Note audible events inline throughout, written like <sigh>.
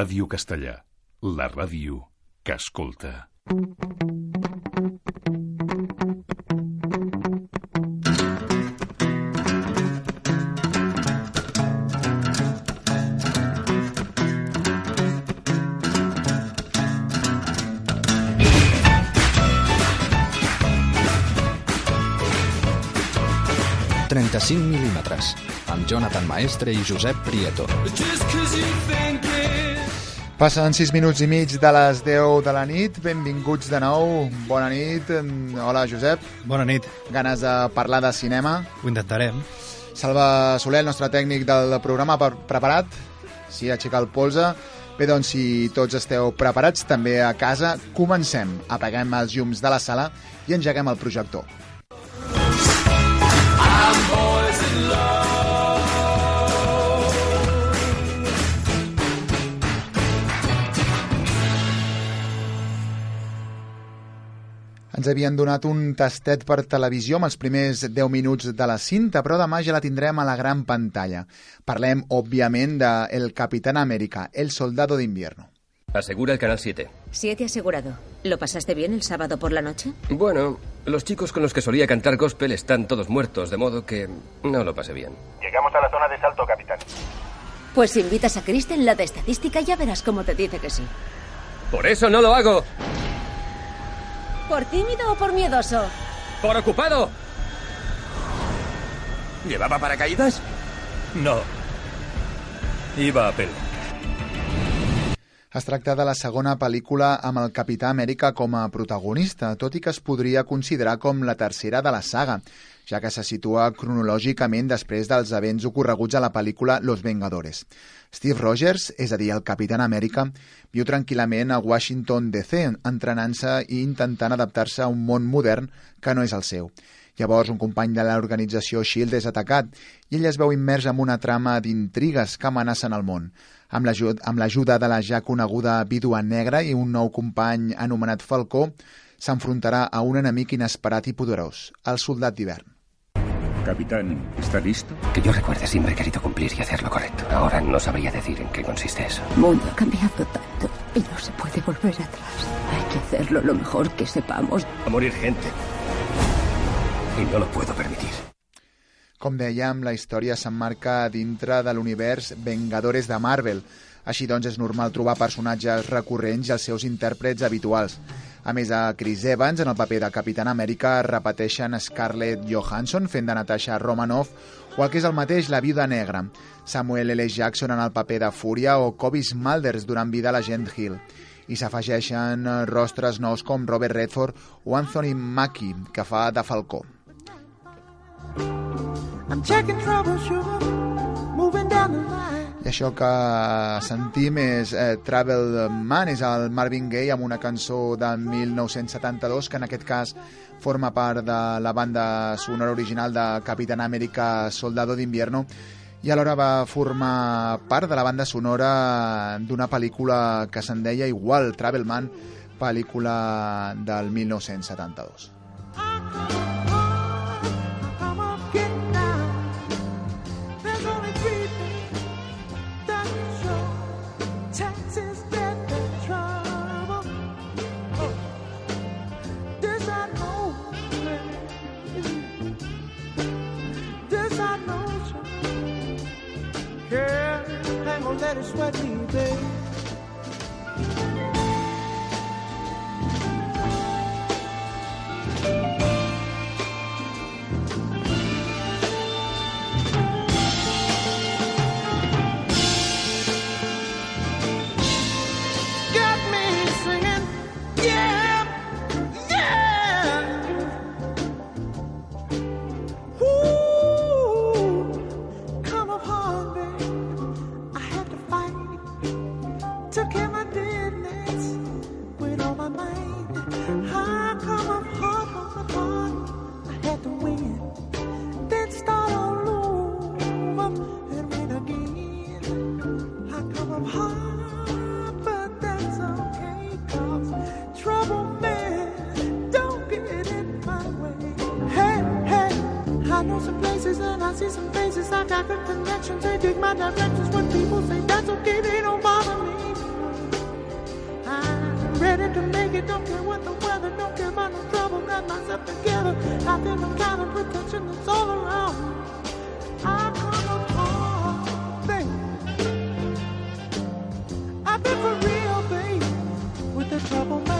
Ràdio Castellà, la ràdio que escolta. «35 mil·límetres», amb Jonathan Maestre i Josep Prieto. Passen 6 minuts i mig de les 10 de la nit. Benvinguts de nou. Bona nit. Hola, Josep. Bona nit. Ganes de parlar de cinema. Ho intentarem. Salva Soler, el nostre tècnic del programa, per, preparat? Sí, aixecar el polze. Bé, doncs, si tots esteu preparats, també a casa, comencem. Apaguem els llums de la sala i engeguem el projector. Ens havien donat un tastet per televisió amb els primers 10 minuts de la cinta, però demà ja la tindrem a la gran pantalla. Parlem, òbviament, de El Capitán América, El Soldado de Invierno. Asegura el canal 7. Siete asegurado. ¿Lo pasaste bien el sábado por la noche? Bueno, los chicos con los que solía cantar gospel están todos muertos, de modo que no lo pasé bien. Llegamos a la zona de salto, capitán. Pues si invitas a Kristen, la de estadística, ya verás cómo te dice que sí. ¡Por eso no lo hago! ¿Por tímido o por miedoso? ¡Por ocupado! ¿Llevaba paracaídas? No. Iba a pelo. Es tracta de la segona pel·lícula amb el Capità Amèrica com a protagonista, tot i que es podria considerar com la tercera de la saga, ja que se situa cronològicament després dels events ocorreguts a la pel·lícula Los Vengadores. Steve Rogers, és a dir, el Capitán Amèrica, viu tranquil·lament a Washington DC, entrenant-se i intentant adaptar-se a un món modern que no és el seu. Llavors, un company de l'organització S.H.I.E.L.D. és atacat i ell es veu immers en una trama d'intrigues que amenacen el món. Amb l'ajuda de la ja coneguda vídua negra i un nou company anomenat Falcó, s'enfrontarà a un enemic inesperat i poderós, el soldat d'hivern. Capitán, ¿está listo? Que yo recuerde, siempre he querido cumplir y hacer lo correcto. Ahora no sabría decir en qué consiste eso. El mundo ha cambiado tanto y no se puede volver atrás. Hay que hacerlo lo mejor que sepamos. A morir gente. Y no lo puedo permitir. Com dèiem, la història s'emmarca dintre de l'univers Vengadores de Marvel. Així doncs, és normal trobar personatges recurrents i els seus intèrprets habituals. A més, a Chris Evans, en el paper de Capitán Amèrica, repeteixen Scarlett Johansson fent de Natasha Romanoff o el que és el mateix La Viuda Negra, Samuel L. Jackson en el paper de Fúria o Kobe Smulders durant vida a l'agent Hill. I s'afegeixen rostres nous com Robert Redford o Anthony Mackie, que fa de Falcó. I això que sentim és eh, Travel Man, és el Marvin Gaye amb una cançó de 1972 que en aquest cas forma part de la banda sonora original de Capitán América Soldado d'Invierno i alhora va formar part de la banda sonora d'una pel·lícula que se'n deia igual, Travel Man, pel·lícula del 1972. see some faces, I got good connections. They dig my directions when people say that's okay, they don't bother me. I'm ready to make it, don't care what the weather, don't care about no trouble, got myself together. I feel the kind of protection that's all around. I come upon, babe. I've been for real, babe, with the trouble, man.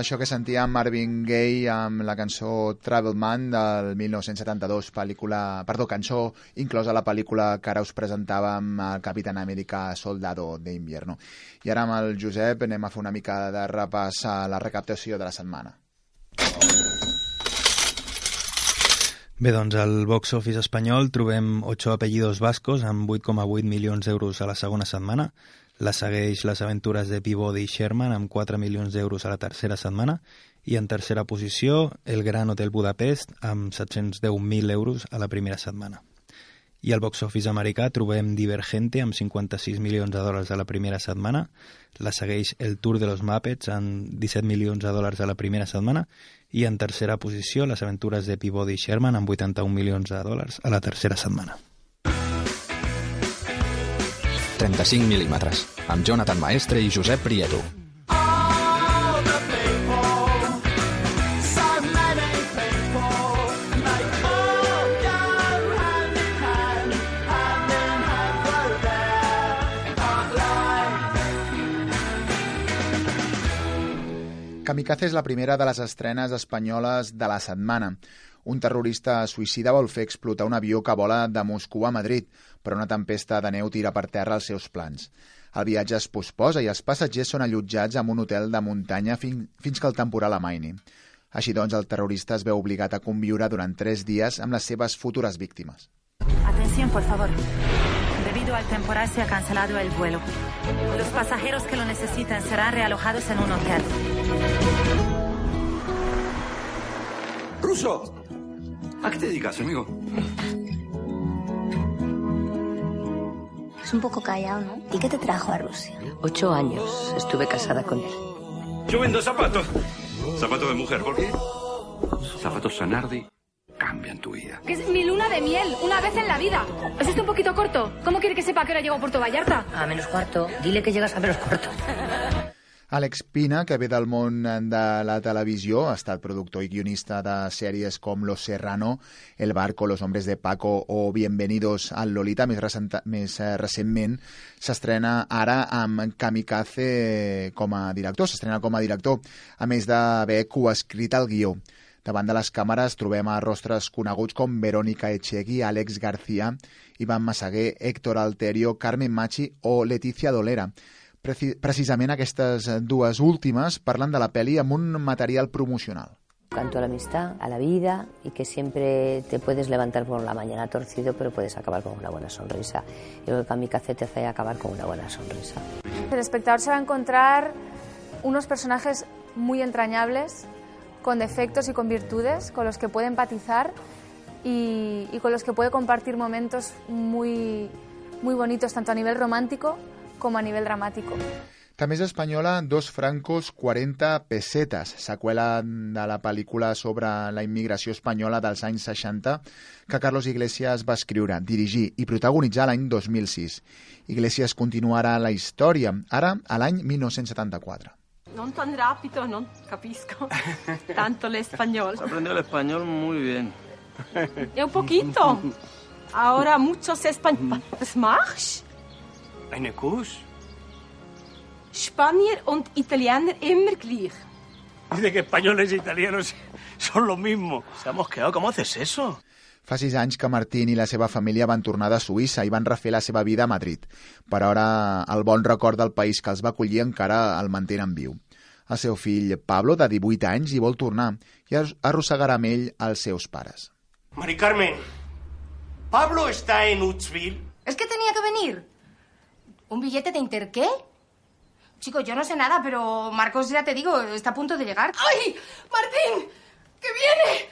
això que sentíem Marvin Gaye amb la cançó Travel Man del 1972, pel·lícula, perdó, cançó inclosa a la pel·lícula que ara us presentàvem el Capitán América Soldado de Invierno. I ara amb el Josep anem a fer una mica de repàs a la recaptació de la setmana. Bé, doncs al box office espanyol trobem 8 apellidos vascos amb 8,8 milions d'euros a la segona setmana. La segueix Les aventures de Peabody i Sherman amb 4 milions d'euros a la tercera setmana i en tercera posició El Gran Hotel Budapest amb 710.000 euros a la primera setmana. I al box office americà trobem Divergente amb 56 milions de dòlars a la primera setmana, la segueix El Tour de los Muppets amb 17 milions de dòlars a la primera setmana i en tercera posició Les aventures de Peabody i Sherman amb 81 milions de dòlars a la tercera setmana. 35 mil·límetres, amb Jonathan Maestre i Josep Prieto. Kamikaze és la primera de les estrenes espanyoles de la setmana. Un terrorista suïcida vol fer explotar un avió que vola de Moscou a Madrid, però una tempesta de neu tira per terra els seus plans. El viatge es posposa i els passatgers són allotjats en un hotel de muntanya fin fins que el temporal amaini. Així doncs, el terrorista es veu obligat a conviure durant tres dies amb les seves futures víctimes. Atención, por favor. Debido al temporal se ha cancelado el vuelo. Los pasajeros que lo necesiten serán realojados en un hotel. ¡Ruso! ¿A qué te dedicas, amigo? Es un poco callado, ¿no? ¿Y qué te trajo a Rusia? Ocho años estuve casada con él. Yo vendo zapatos. Zapatos de mujer, ¿por qué? Zapatos Sanardi cambian tu vida. Que es mi luna de miel, una vez en la vida. ¿Es esto un poquito corto? ¿Cómo quiere que sepa que hora llego a Puerto Vallarta? A menos cuarto. Dile que llegas a menos cuarto. Àlex Pina, que ve del món de la televisió, ha estat productor i guionista de sèries com Los Serrano, El Barco, Los Hombres de Paco o Bienvenidos al Lolita. Més, recent, més eh, recentment s'estrena ara amb Kamikaze com a director, s'estrena com a director, a més d'haver coescrit el guió. Davant de les càmeres trobem a rostres coneguts com Verónica Echegui, Àlex García, Ivan Massaguer, Héctor Alterio, Carmen Machi o Leticia Dolera. Preci precisament aquestes dues últimes parlen de la pel·li amb un material promocional. Canto a la amistad, a la vida y que siempre te puedes levantar por la mañana torcido, pero puedes acabar con una buena sonrisa. Yo creo que Kamikaze te hace acabar con una buena sonrisa. El espectador se va a encontrar unos personajes muy entrañables, con defectos y con virtudes, con los que puede empatizar y, y con los que puede compartir momentos muy, muy bonitos, tanto a nivel romántico com a nivell dramàtic. També és espanyola Dos francos 40 pesetes, seqüela de la pel·lícula sobre la immigració espanyola dels anys 60 que Carlos Iglesias va escriure, dirigir i protagonitzar l'any 2006. Iglesias continuarà la història, ara a l'any 1974. Non tan rápido, no capisco <laughs> tanto el español. Aprendió el español muy bien. Un poquito. <laughs> Ahora muchos españoles. ¿Was machst? Eine Kuss? Spanier und Italiener immer gleich. Dice que españoles e italianos son lo mismo. Se ha mosqueado. ¿Cómo haces eso? Fa sis anys que Martín i la seva família van tornar de Suïssa i van refer la seva vida a Madrid. Per ara, el bon record del país que els va acollir encara el mantenen viu. El seu fill, Pablo, de 18 anys, hi vol tornar i arrossegarà amb ell els seus pares. Mari Carmen, ¿Pablo está en Utsville? Es que tenía que venir. ¿Un billete de interqué? Chico, yo no sé nada, pero Marcos, ya te digo, está a punto de llegar. ¡Ay! ¡Martín! ¡Que viene!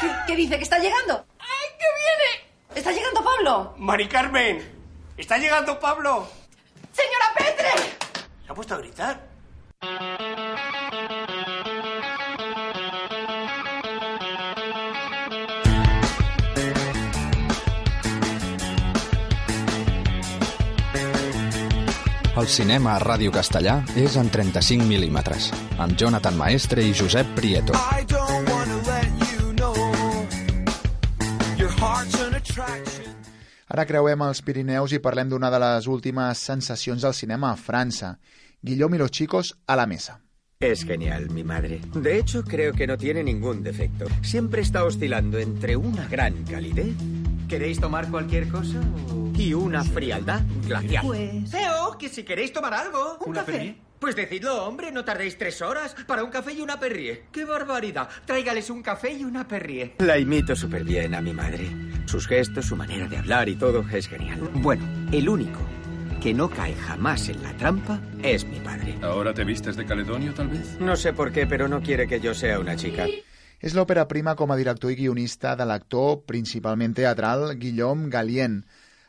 ¿Qué, qué dice? ¿Que está llegando? ¡Ay, que viene! ¿Está llegando Pablo? Mari Carmen, ¿está llegando Pablo? ¡Señora Petre! ¿Se ha puesto a gritar? El cinema a Ràdio Castellà és en 35 mil·límetres, amb Jonathan Maestre i Josep Prieto. Ara creuem els Pirineus i parlem d'una de les últimes sensacions del cinema a França. Guillaume y los chicos a la mesa. Es genial, mi madre. De hecho, creo que no tiene ningún defecto. Siempre está oscilando entre una gran calidez. ¿Queréis tomar cualquier cosa? o- Y una frialdad glacial. Pues- Veo que si queréis tomar algo. ¿Un café? Pues decidlo, hombre, no tardéis tres horas para un café y una perrie. ¡Qué barbaridad! Tráigales un café y una perrie. La imito súper bien a mi madre. Sus gestos, su manera de hablar y todo es genial. Bueno, el único que no cae jamás en la trampa es mi padre. ¿Ahora te vistes de Caledonio, tal vez? No sé por qué, pero no quiere que yo sea una chica. És l'òpera prima com a director i guionista de l'actor, principalment teatral, Guillaume Galien.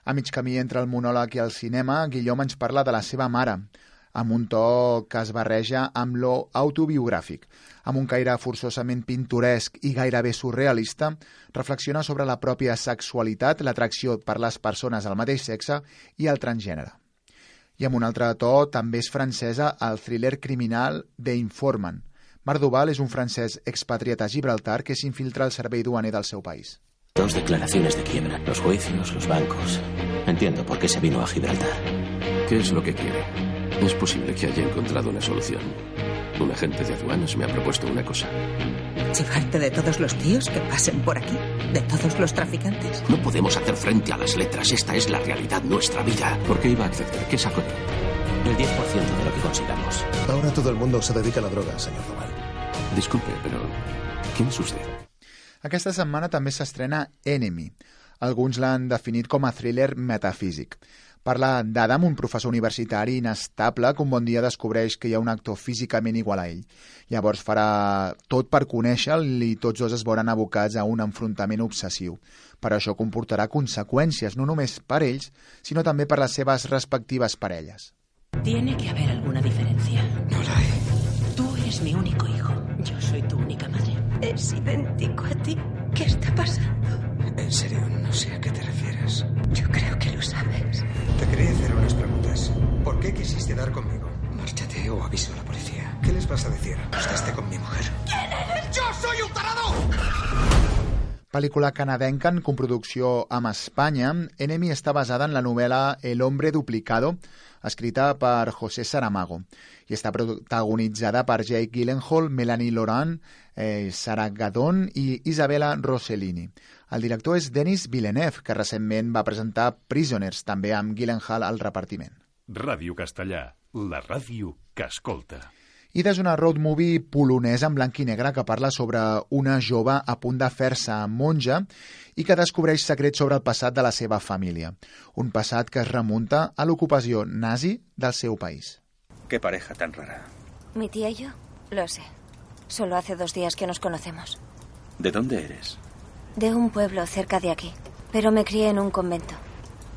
A mig camí entre el monòleg i el cinema, Guillaume ens parla de la seva mare, amb un to que es barreja amb lo autobiogràfic. Amb un caire forçosament pintoresc i gairebé surrealista, reflexiona sobre la pròpia sexualitat, l'atracció per les persones del mateix sexe i el transgènere. I amb un altre to, també és francesa el thriller criminal The Informant. Marc Duval és un francès expatriat a Gibraltar que s'infiltra al servei duaner del seu país. Dos declaraciones de quiebra, los juicios, los bancos. Entiendo por qué se vino a Gibraltar. ¿Qué es lo que quiere? Es posible que haya encontrado una solución. Un agente de aduanas me ha propuesto una cosa. ¿Chivarte de todos los tíos que pasen por aquí? ¿De todos los traficantes? No podemos hacer frente a las letras. Esta es la realidad, nuestra vida. ¿Por qué iba a acceder? ¿Qué de él? El 10% de lo que consigamos. Ahora todo el mundo se dedica a la droga, señor Duval. Disculpe, pero ¿quién es usted? Aquesta setmana també s'estrena Enemy. Alguns l'han definit com a thriller metafísic. Parla d'Adam, un professor universitari inestable que un bon dia descobreix que hi ha un actor físicament igual a ell. Llavors farà tot per conèixer-lo i tots dos es veuran abocats a un enfrontament obsessiu. Però això comportarà conseqüències no només per ells, sinó també per les seves respectives parelles. Tiene que haber alguna diferencia. No la hay. Tú eres mi único hijo. Yo soy tu única madre. Es idéntico a ti. ¿Qué está pasando? En serio, no sé a qué te refieres. Yo creo que lo sabes. Te quería hacer unas preguntas. ¿Por qué quisiste dar conmigo? Márchate o aviso a la policía. ¿Qué les vas a decir? Acostaste con mi mujer. ¿Quién eres? ¡Yo soy un tarado! Pel·lícula canadenca en coproducció amb Espanya, Enemy està basada en la novel·la El hombre duplicado, escrita per José Saramago, i està protagonitzada per Jake Gyllenhaal, Melanie Laurent, eh, Sarah Gadon i Isabella Rossellini. El director és Denis Villeneuve, que recentment va presentar Prisoners, també amb Gyllenhaal al repartiment. Ràdio Castellà, la ràdio que escolta. I és una road movie polonesa en blanc i negre que parla sobre una jove a punt de fer-se monja i que descobreix secrets sobre el passat de la seva família. Un passat que es remunta a l'ocupació nazi del seu país. Qué pareja tan rara. Mi tía y yo, lo sé. Solo hace dos días que nos conocemos. ¿De dónde eres? De un pueblo cerca de aquí. Pero me crié en un convento.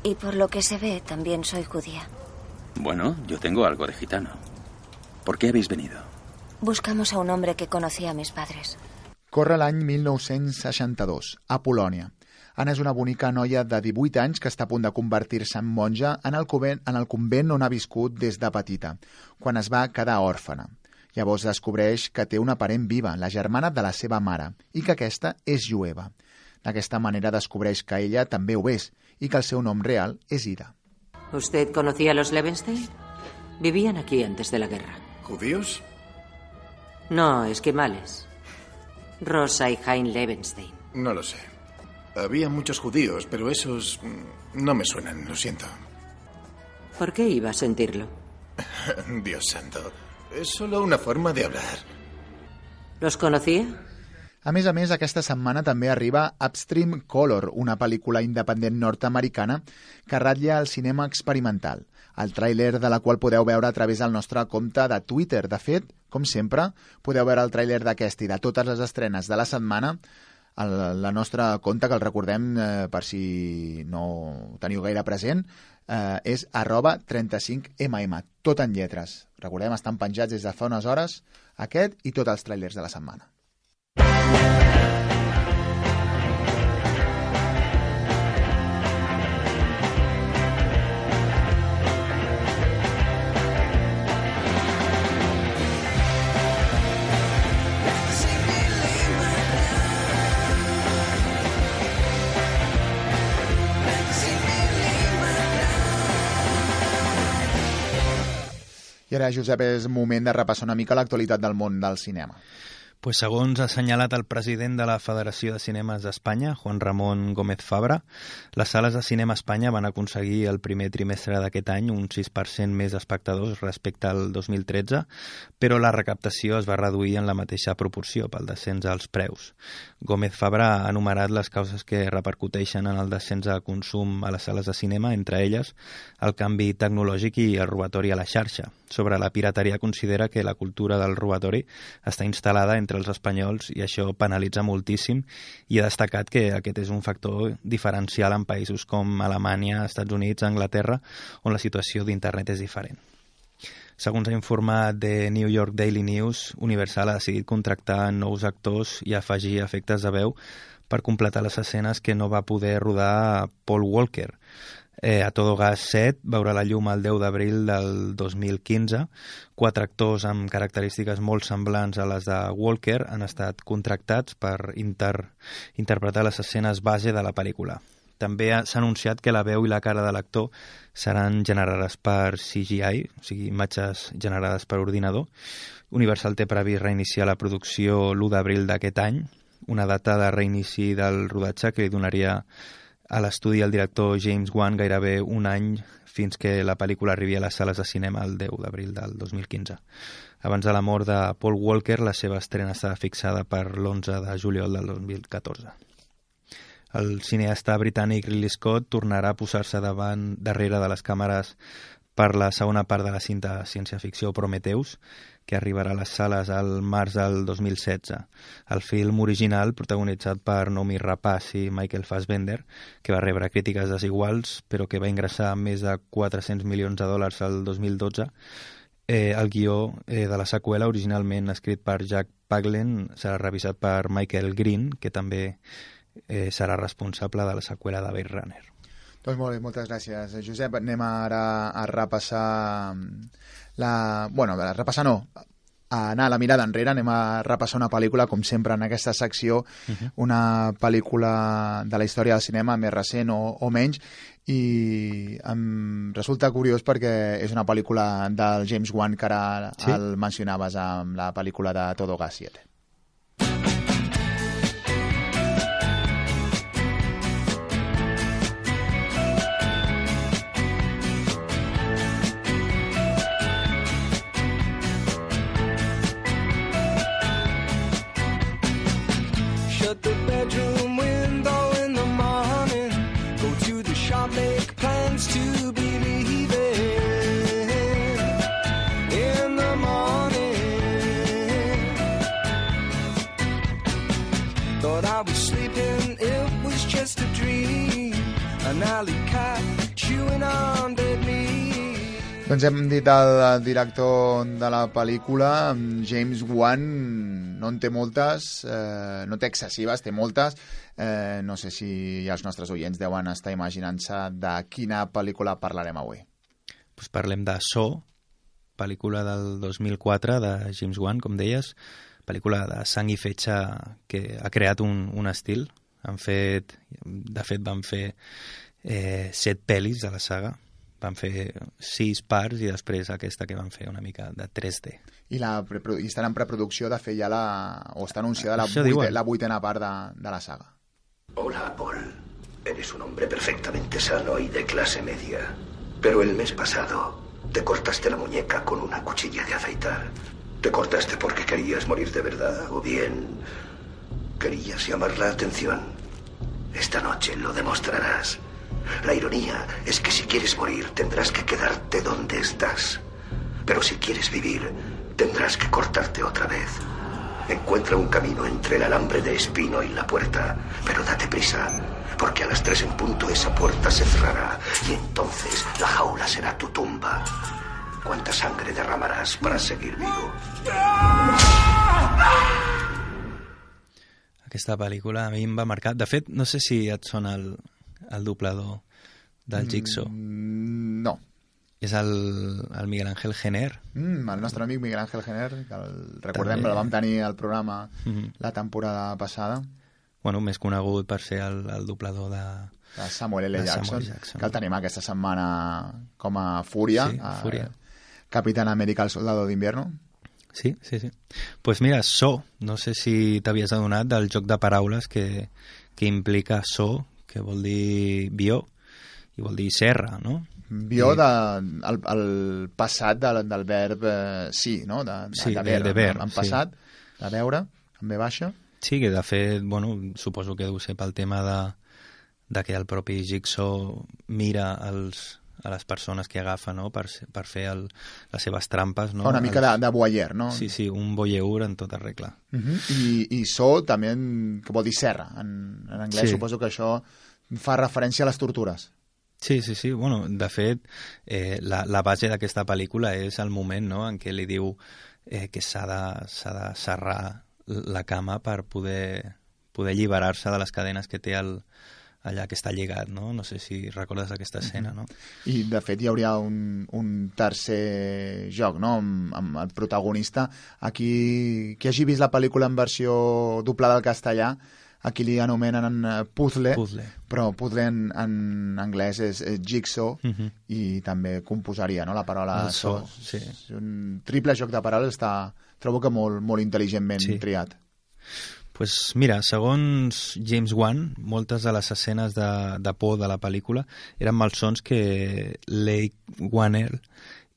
Y por lo que se ve, también soy judía. Bueno, yo tengo algo de gitano. ¿Por qué habéis venido? Buscamos a un hombre que conocía a mis padres. Corre l'any 1962, a Polònia. Anna és una bonica noia de 18 anys que està a punt de convertir-se en monja en el, convent, en el convent on ha viscut des de petita, quan es va quedar òrfana. Llavors descobreix que té una parent viva, la germana de la seva mare, i que aquesta és jueva. D'aquesta manera descobreix que ella també ho és i que el seu nom real és Ida. ¿Usted conocía a los Levenstein? Vivían aquí antes de la guerra. ¿Judíos? No, esquimales. Rosa y Hein Levenstein. No lo sé. Había muchos judíos, pero esos mm, no me suenan, lo siento. ¿Por qué iba a sentirlo? <laughs> Dios santo. És solo una forma de hablar. ¿Los conocía? A més a més, aquesta setmana també arriba Upstream Color, una pel·lícula independent nord-americana que ratlla el cinema experimental. El tràiler de la qual podeu veure a través del nostre compte de Twitter. De fet, com sempre, podeu veure el tràiler d'aquest i de totes les estrenes de la setmana el, la nostra compte, que el recordem eh, per si no ho teniu gaire present, eh, és arroba 35mm, tot en lletres. Recordem, estan penjats des de fa unes hores aquest i tots els tràilers de la setmana. I ara, Josep, és moment de repassar una mica l'actualitat del món del cinema. Pues segons ha assenyalat el president de la Federació de Cinemes d'Espanya, Juan Ramon Gómez Fabra, les sales de cinema a Espanya van aconseguir el primer trimestre d'aquest any un 6% més d'espectadors respecte al 2013, però la recaptació es va reduir en la mateixa proporció pel descens als preus. Gómez Fabra ha enumerat les causes que repercuteixen en el descens de consum a les sales de cinema, entre elles el canvi tecnològic i el robatori a la xarxa. Sobre la pirateria considera que la cultura del robatori està instal·lada entre els espanyols i això penalitza moltíssim i ha destacat que aquest és un factor diferencial en països com Alemanya, Estats Units, Anglaterra, on la situació d'internet és diferent. Segons ha informat The New York Daily News, Universal ha decidit contractar nous actors i afegir efectes de veu per completar les escenes que no va poder rodar Paul Walker. Eh, a Todo Gas 7 veurà la llum el 10 d'abril del 2015. Quatre actors amb característiques molt semblants a les de Walker han estat contractats per inter interpretar les escenes base de la pel·lícula. També s'ha anunciat que la veu i la cara de l'actor seran generades per CGI, o sigui, imatges generades per ordinador. Universal té previst reiniciar la producció l'1 d'abril d'aquest any, una data de reinici del rodatge que li donaria a l'estudi el director James Wan gairebé un any fins que la pel·lícula arribi a les sales de cinema el 10 d'abril del 2015. Abans de la mort de Paul Walker, la seva estrena estava fixada per l'11 de juliol del 2014. El cineasta britànic Ridley Scott tornarà a posar-se davant darrere de les càmeres per la segona part de la cinta ciència-ficció Prometheus, que arribarà a les sales al març del 2016. El film original, protagonitzat per Nomi Rapace i Michael Fassbender, que va rebre crítiques desiguals, però que va ingressar més de 400 milions de dòlars al 2012, eh, el guió eh, de la seqüela, originalment escrit per Jack Paglen, serà revisat per Michael Green, que també eh, serà responsable de la seqüela de Blade Runner. Doncs molt bé, moltes gràcies, Josep. Anem ara a repassar la... Bueno, a repassar no, a anar a la mirada enrere, anem a repassar una pel·lícula, com sempre en aquesta secció, uh -huh. una pel·lícula de la història del cinema més recent o, o menys, i em resulta curiós perquè és una pel·lícula del James Wan que ara sí? el mencionaves amb la pel·lícula de Todo Gas 7. Doncs hem dit al director de la pel·lícula, James Wan, no en té moltes, eh, no té excessives, té moltes. Eh, no sé si els nostres oients deuen estar imaginant-se de quina pel·lícula parlarem avui. Pues parlem de So, pel·lícula del 2004 de James Wan, com deies, pel·lícula de sang i fetge que ha creat un, un estil. Han fet, de fet, van fer eh, set pel·lis de la saga, Van fer sis parts i després aquesta que van fer una mica de 3D. I, la, i estan en preproducció de fer ja la... o està anunciada la, diuen. la vuitena part de, de la saga. Hola, Paul. Eres un hombre perfectamente sano y de clase media. Pero el mes pasado te cortaste la muñeca con una cuchilla de afeitar. ¿Te cortaste porque querías morir de verdad o bien querías llamar la atención? Esta noche lo demostrarás. La ironía es que si quieres morir tendrás que quedarte donde estás. Pero si quieres vivir tendrás que cortarte otra vez. Encuentra un camino entre el alambre de espino y la puerta, pero date prisa, porque a las tres en punto esa puerta se cerrará y entonces la jaula será tu tumba. ¿Cuánta sangre derramarás para seguir vivo? Aquesta pel·lícula a mi em va marcar. De fet, no sé si et sona el doblador del Jigsaw. Mm, no. És el, el Miguel Ángel Jenner. Mm, el nostre amic Miguel Ángel Jenner, que el, recordem, També. el vam tenir al programa Mhm. la temporada passada, Bueno, més conegut per ser el, el doblador de... de Samuel L. De Jackson, Samuel Jackson. que el tenim aquesta setmana com a Fúria, Sí, a- Fúria. Capitán América, el soldado d'invierno. Sí, sí, sí. pues mira, so, no sé si t'havies adonat del joc de paraules que, que implica so, que vol dir bió, i vol dir serra, no? Bió I- de, el, el passat del, del verb eh, sí, no? De, de, Sí, de, de- ver, de ver, en sí. passat, de veure, en ve baixa. Sí, que de fet, bueno, suposo que deu ser pel tema de, de que el propi Jigsaw mira els, a les persones que agafa no? per, per fer el, les seves trampes. No? Una mica de, de voyeur, no? Sí, sí, un voyeur en tota regla. Uh -huh. I, I so també, en, que vol dir serra. En, en anglès Sí. suposo que això fa referència a les tortures. Sí, sí, sí. Bueno, de fet, eh, la, la base d'aquesta pel·lícula és el moment no? en què li diu eh, que s'ha de, de serrar la cama per poder, poder alliberar-se de les cadenes que té el, allà que està lligat, no? No sé si recordes aquesta escena, no? I, de fet, hi hauria un, un tercer joc, no?, amb, amb el protagonista. Aquí, qui hagi vist la pel·lícula en versió doblada al castellà, aquí li anomenen eh, puzzle, Puzzle. però puzzle en, en anglès és, jigsaw, Mhm. i també composaria, no?, la paraula El so. so, sí. És un triple joc de paraules, està, trobo que molt, molt intel·ligentment Sí. triat. Pues mira, segons James Wan, moltes de les escenes de, de por de la pel·lícula eren malsons que Lake Wanner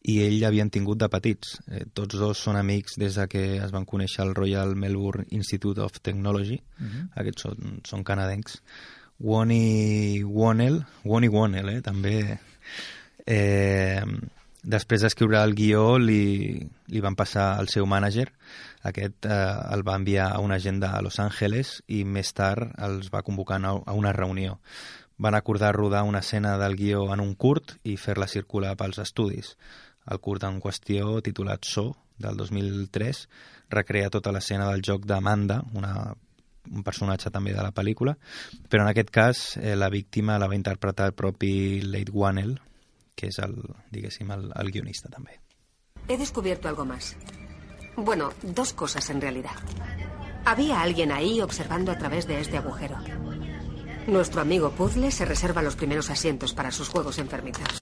i ell havien tingut de petits. Eh, tots dos són amics des de que es van conèixer al Royal Melbourne Institute of Technology. Mhm. Aquests són, són canadencs. Wonnie Wonnell, Wonnie Wonnell, eh, també... Eh, després d'escriure el guió li, li van passar al seu mànager aquest eh, el va enviar a una agenda a Los Angeles i més tard els va convocar a una reunió. Van acordar rodar una escena del guió en un curt i fer-la circular pels estudis. El curt en qüestió, titulat So, del 2003, recrea tota l'escena del joc d'Amanda, una, un personatge també de la pel·lícula, però en aquest cas eh, la víctima la va interpretar el propi Late Wannell, que és el, diguéssim, el, el guionista també. He descubierto algo más. Bueno, dos cosas en realidad. Había alguien ahí observando a través de este agujero. Nuestro amigo Puzzle se reserva los primeros asientos para sus juegos enfermizos.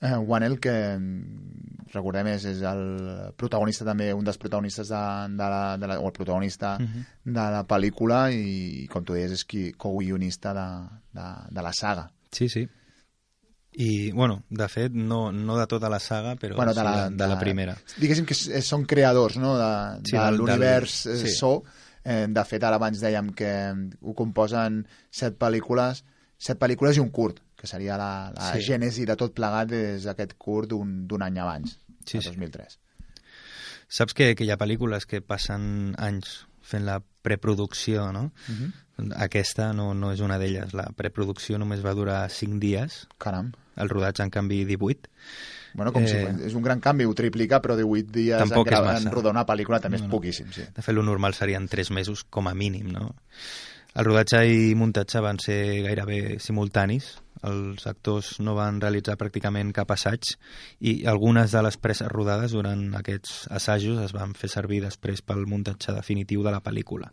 Eh, Wanel, que mm, recordem és, és el protagonista també, un dels protagonistes de, de la, de la, o el protagonista Mhm. de la pel·lícula i, com tu deies, és qui co-guionista de, de, de la saga. Sí, sí. I, bueno, de fet, no, no de tota la saga, però Bueno, sí de, la, de la primera. Diguéssim que s- són creadors no, de, Sí, de l'univers del- eh, sí. So. Eh, de fet, ara abans dèiem que ho composen set pel·lícules, set pel·lícules i un curt, que seria la, la Sí. gènesi de tot plegat des d'aquest curt d'un any abans, Sí, el sí. 2003. Saps que, que hi ha pel·lícules que passen anys fent la preproducció, no? Mhm. Aquesta no, no és una d'elles. La preproducció només va durar 5 dies. Caram. El rodatge, en canvi, 18. Bueno, com eh... si és un gran canvi, ho triplica, però 18 dies en, Tampoc gra- en rodar una pel·lícula també No, és no. poquíssim, sí. De fet, lo normal serien 3 mesos com a mínim, no? El rodatge i muntatge van ser gairebé simultanis. Els actors no van realitzar pràcticament cap assaig i algunes de les preses rodades durant aquests assajos es van fer servir després pel muntatge definitiu de la pel·lícula.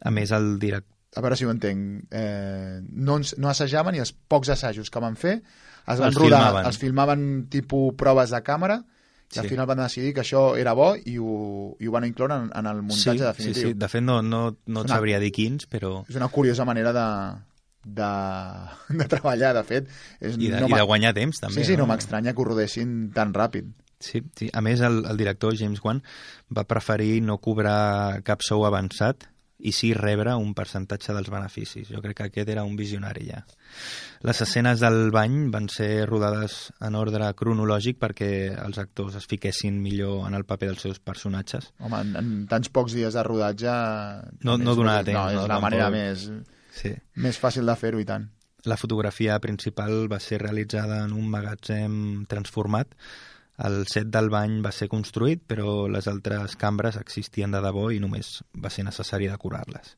A més, el director A veure si ho entenc. Eh, no, ens, no assajaven i els pocs assajos que van fer es van Els rodar, filmaven. els filmaven tipus proves de càmera i al Sí. final van decidir que això era bo i ho, i ho van incloure en, en el muntatge sí, definitiu. Sí, sí. De fet, no, no, no et Una- sabria dir quins, però... És una curiosa manera de, de, de treballar, de fet. És, I de, no i de guanyar temps, també. Sí, sí, no, no m'estranya que ho rodessin tan ràpid. Sí, sí. A més, el, el director James Wan va preferir no cobrar cap sou avançat i sí rebre un percentatge dels beneficis. Jo crec que aquest era un visionari ja. Les escenes del bany van ser rodades en ordre cronològic perquè els actors es fiquessin millor en el paper dels seus personatges. Home, en, en tants pocs dies de rodatge... No, no donava no, temps. és no, la manera més, Sí. més fàcil de fer-ho, i tant. La fotografia principal va ser realitzada en un magatzem transformat. El set del bany va ser construït, però les altres cambres existien de debò i només va ser necessari decorar-les.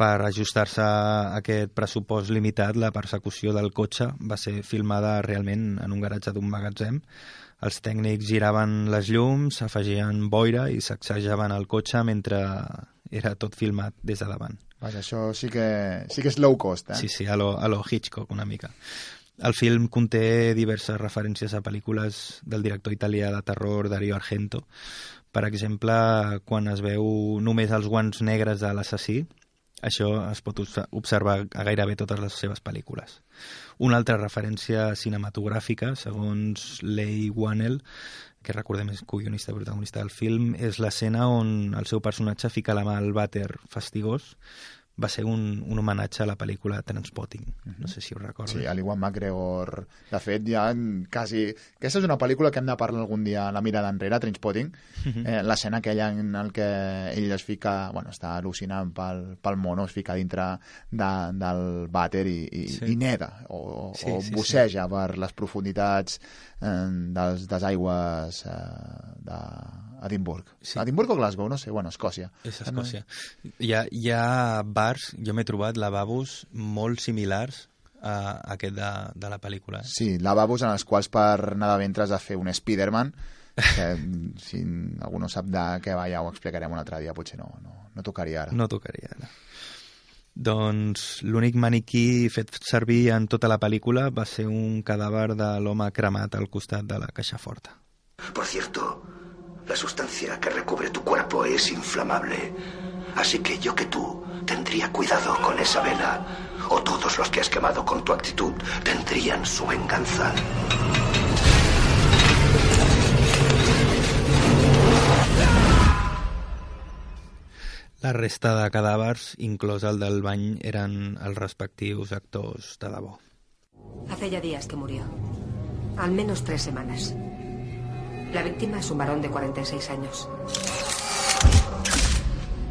Per ajustar-se a aquest pressupost limitat, la persecució del cotxe va ser filmada realment en un garatge d'un magatzem. Els tècnics giraven les llums, afegien boira i sacsejaven el cotxe mentre era tot filmat des de davant. Vaja, això sí que, sí que és low cost, eh? Sí, sí, a lo, a lo Hitchcock una mica. El film conté diverses referències a pel·lícules del director italià de terror Dario Argento. Per exemple, quan es veu només els guants negres de l'assassí, això es pot obs- observar a gairebé totes les seves pel·lícules. Una altra referència cinematogràfica, segons Leigh Whannell, que recordem és co-guionista i protagonista del film, és l'escena on el seu personatge fica la mà al vàter fastigós va ser un, un homenatge a la pel·lícula Transpotting. No sé si ho recordes. Sí, a l'Iwan McGregor. De fet, ja en quasi... Aquesta és una pel·lícula que hem de parlar algun dia a la mirada enrere, Trainspotting. Mhm. eh, L'escena aquella en el que ell es fica... Bueno, està al·lucinant pel, pel mono, es fica dintre de, del vàter i, i, Sí. i neda, o, Sí, o sí, sí. busseja per les profunditats eh, dels, des aigües eh, d'Edimburg. Sí. Edimburg o Glasgow, no sé, bueno, Escòcia. És Escòcia. Hi ha, hi ha bars, jo m'he trobat lavabos molt similars a aquest de, de la pel·lícula. eh? Sí, lavabos en els quals per anar de ventre has de fer un Spiderman, que <laughs> si algú no sap de què va ja ho explicarem un altre dia, potser no, no, no tocaria ara. No tocaria ara. Doncs l'únic maniquí fet servir en tota la pel·lícula va ser un cadàver de l'home cremat al costat de la caixa forta. Por cierto, la sustancia que recubre tu cuerpo es inflamable. Así que yo que tú tendría cuidado con esa vela. O todos los que has quemado con tu actitud tendrían su venganza. La resta de cadàvers, inclòs el del bany, eren els respectius actors de debò. Hace ya días que murió. Al menos tres semanas. La víctima es un varón de 46 años.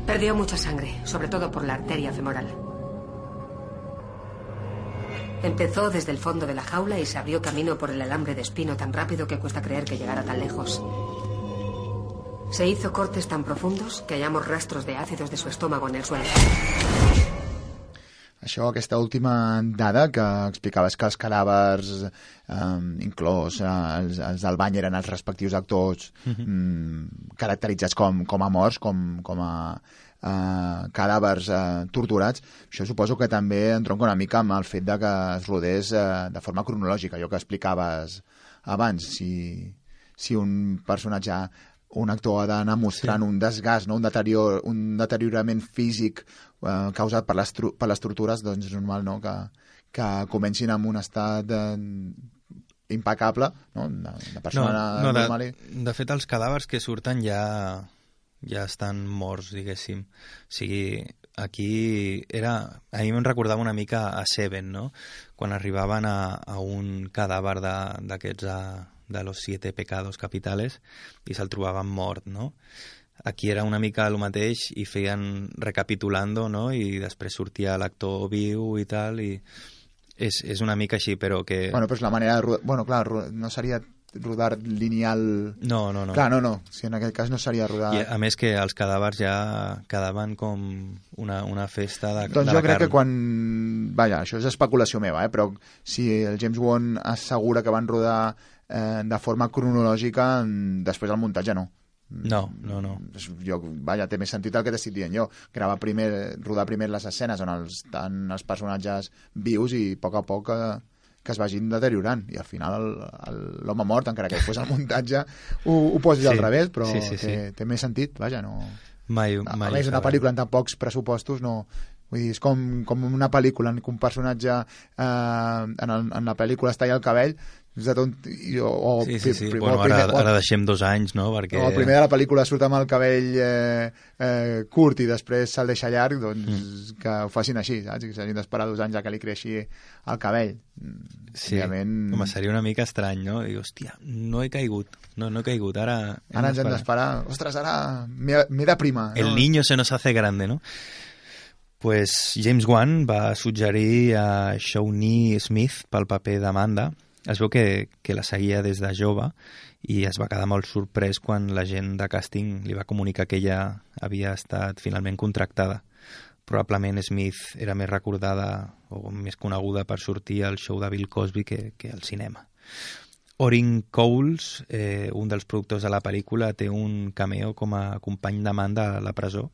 Perdió mucha sangre, sobre todo por la arteria femoral. Empezó desde el fondo de la jaula y se abrió camino por el alambre de espino tan rápido que cuesta creer que llegara tan lejos. Se hizo cortes tan profundos que hallamos rastros de ácidos de su estómago en el suelo. Això, aquesta última dada que explicaves que els cadàvers, eh, inclòs eh, els, els del bany, eren els respectius actors Mhm. mm, caracteritzats com, com a morts, com, com a eh, cadàvers eh, torturats, això suposo que també entronca una mica amb el fet de que es rodés eh, de forma cronològica, allò que explicaves abans, si, si un personatge un actor ha d'anar mostrant sí. un desgast, no? un, deterior, un deteriorament físic eh, causat per les, per les tortures, doncs és normal no? que, que comencin amb un estat eh, impecable, no? de, de persona no, no, normal. de, de fet, els cadàvers que surten ja, ja estan morts, diguéssim. O sigui, aquí era... A mi em recordava una mica a Seven, no? Quan arribaven a, a un cadàver d'aquests de, de los siete pecados capitales i se'l trobaven mort, no? Aquí era una mica el mateix i feien recapitulando, no? I després sortia l'actor viu i tal, i és, és una mica així, però que... Bueno, però és la manera de rodar... Bueno, clar, no seria rodar lineal... No, no, no. Clar, no, no. Si en aquest cas no seria rodar... I a més que els cadàvers ja quedaven com una, una festa de, Doncs de jo crec carn. que quan... Vaja, això és especulació meva, eh? però si el James Wan assegura que van rodar eh, de forma cronològica, mm, després el muntatge no. No, no, no. Jo, vaja, té més sentit el que t'estic dient jo. Gravar primer, rodar primer les escenes on els, estan els personatges vius i a poc a poc eh, que es vagin deteriorant i al final l'home mort, encara que després el muntatge ho, ho posis Sí, al revés, però sí, sí, sí. Té, té més sentit, vaja, no... Mai, A mai més, ho una pel·lícula amb tan pocs pressupostos no... Vull dir, és com, com una pel·lícula en què un personatge eh, en, el, en la pel·lícula es talla el cabell de tot, o, o, Sí, sí, sí. Bueno, ara, primer- o- ara deixem dos anys, no? Perquè... o el primer de la pel·lícula surt amb el cabell eh, eh, curt i després se'l deixa llarg, doncs Mm. que ho facin així, saps? Que s'hagin d'esperar dos anys a que li creixi el cabell. Sí, Òbviament- home, seria una mica estrany, no? Dic, hòstia, no he caigut, no, no he caigut, ara... hem Ara ens hem d'esperar. Ostres, ara m'he de primar. El no? niño se nos hace grande, no? Pues James Wan va suggerir a Shawnee Smith pel paper d'Amanda. Es veu que, que la seguia des de jove i es va quedar molt sorprès quan la gent de càsting li va comunicar que ella havia estat finalment contractada. Probablement Smith era més recordada o més coneguda per sortir al show de Bill Cosby que, que al cinema. Orin Coles, eh, un dels productors de la pel·lícula, té un cameo com a company d'Amanda a la presó.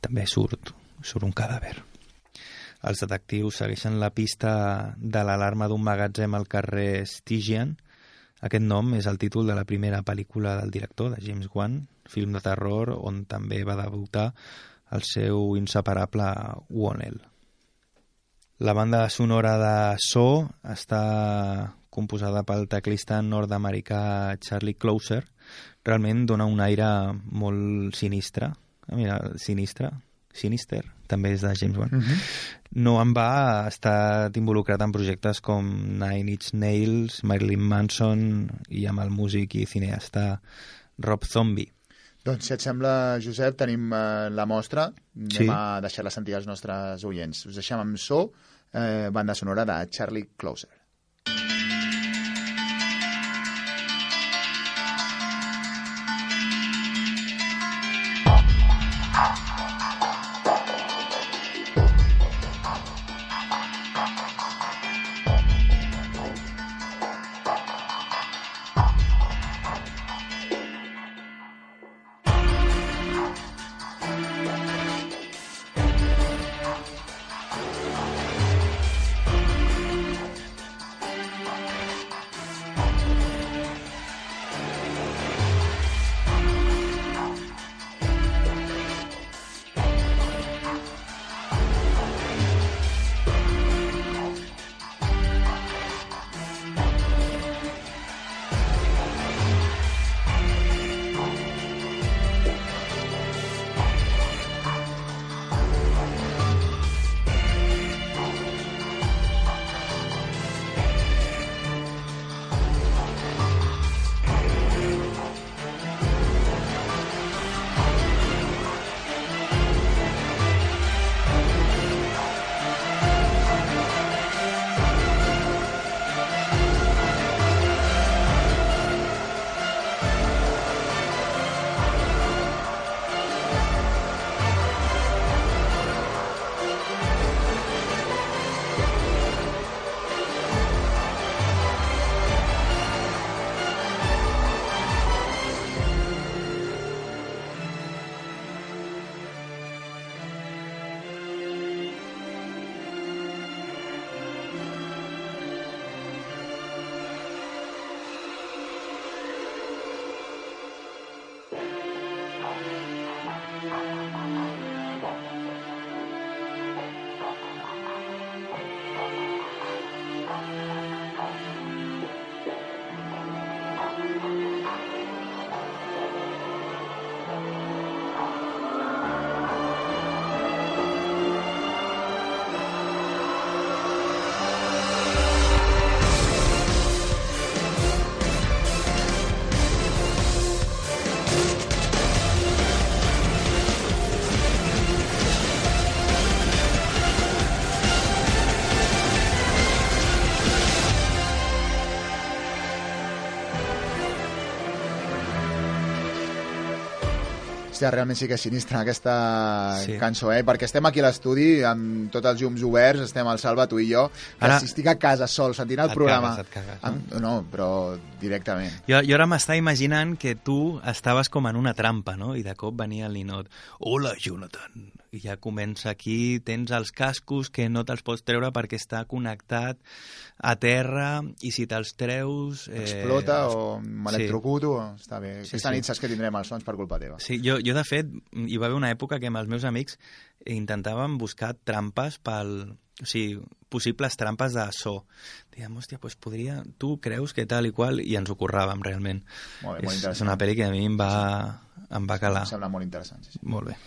També surt, surt un cadàver. Els detectius segueixen la pista de l'alarma d'un magatzem al carrer Stygian. Aquest nom és el títol de la primera pel·lícula del director, de James Wan, film de terror on també va debutar el seu inseparable Wonell. La banda sonora de So està composada pel teclista nord-americà Charlie Closer. Realment dona un aire molt sinistre. Ah, mira, sinistre, sinister, també és de James Wan. Mhm. No en va ha estat involucrat en projectes com Nine Inch Nails, Marilyn Manson i amb el músic i cineasta Rob Zombie. Doncs, si et sembla, Josep, tenim eh, la mostra. Anem Sí. a deixar-la sentir als nostres oients. Us deixem amb so, eh, banda sonora de Charlie Closer. Hòstia, realment sí que és sinistra aquesta Sí. cançó, eh? Perquè estem aquí a l'estudi amb tots els llums oberts, estem al Salva, tu i jo, que Ara- si estic a casa sol sentint el Et programa... cagues, et cagues, no? amb... no, però directament. Jo, jo ara m'estava imaginant que tu estaves com en una trampa, no? I de cop venia el ninot. Hola, Jonathan. Ja comença aquí, tens els cascos que no te'ls pots treure perquè està connectat a terra i si te'ls treus... Eh, Explota o m'electrocuto, sí. està bé. Sí, Aquesta sí. nit saps que tindrem els sons per culpa teva. Sí, jo, jo de fet, hi va haver una època que amb els meus amics intentàvem buscar trampes pel, o sigui, possibles trampes de so. Diguem, hòstia, pues podria... Tu creus que tal i qual? I ens ho curràvem, realment. Molt bé, molt és, interessant. és una pel·li que a mi em va, em va calar. Em sembla molt interessant, sí, sí. Molt bé.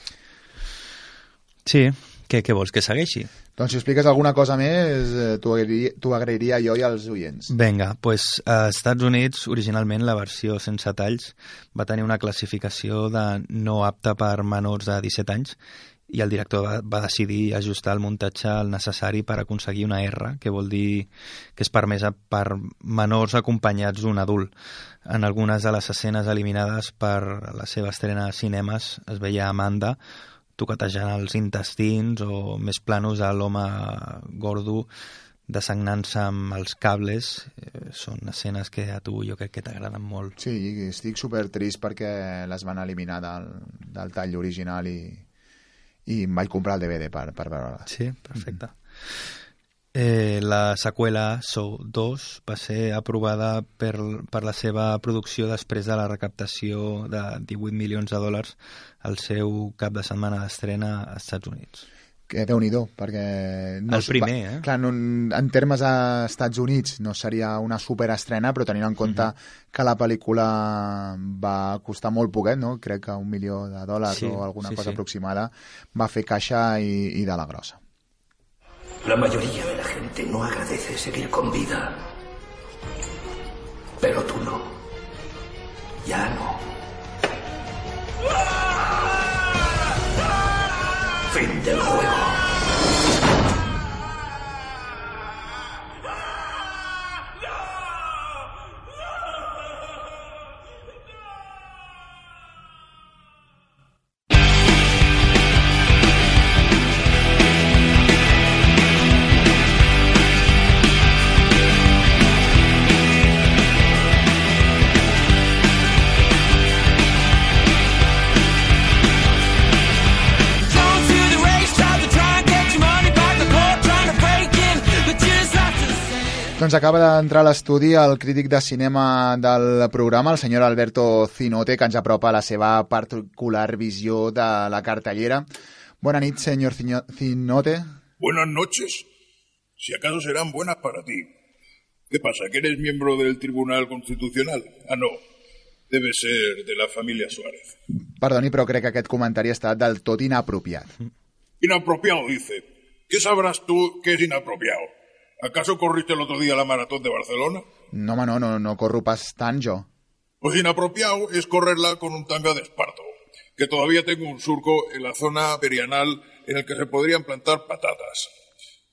Sí, què, què vols, que segueixi? Doncs si expliques alguna cosa més, eh, t'ho agrairia, agrairia jo i als oients. Vinga, doncs a Estats Units originalment la versió sense talls va tenir una classificació de no apta per menors de 17 anys i el director va, va decidir ajustar el muntatge al necessari per aconseguir una R, que vol dir que és permesa per menors acompanyats d'un adult. En algunes de les escenes eliminades per la seva estrena a cinemes es veia Amanda toquetejant els intestins o més planos a l'home gordo desagnant-se amb els cables eh, són escenes que a tu jo crec que t'agraden molt. Sí, estic super trist perquè les van eliminar del, del tall original i, i em vaig comprar el DVD per, per veure-la. Sí, perfecte. Mm. Eh, la seqüela Soul 2 va ser aprovada per, per la seva producció després de la recaptació de 18 milions de dòlars al seu cap de setmana d'estrena als Estats Units. Que déu nhi perquè... No, el primer, eh? Clar, no, en termes a Estats Units no seria una superestrena, però tenint en compte uh -huh. que la pel·lícula va costar molt poquet, no? crec que un milió de dòlars sí, o alguna sí, cosa sí. aproximada, va fer caixa i, i de la grossa. La mayoría de la gente no agradece seguir con vida. Pero tú no. Ya no. Fin del juego. Doncs acaba d'entrar a l'estudi el crític de cinema del programa, el senyor Alberto Zinote, que ens apropa la seva particular visió de la cartellera. Bona nit, senyor Cino- Zinote. Buenas noches. Si acaso serán buenas para ti. ¿Qué pasa? ¿Que eres miembro del Tribunal Constitucional? Ah, no. Debe ser de la familia Suárez. Perdoni, però crec que aquest comentari està del tot inapropiat. Inapropiado, dice. ¿Qué sabrás tú que es inapropiado? ¿Acaso corriste el otro día la maratón de Barcelona? No, home, no, no, no corro pas tant jo. Pues inapropiado es correrla con un tanga de esparto, que todavía tengo un surco en la zona perianal en el que se podrían plantar patatas.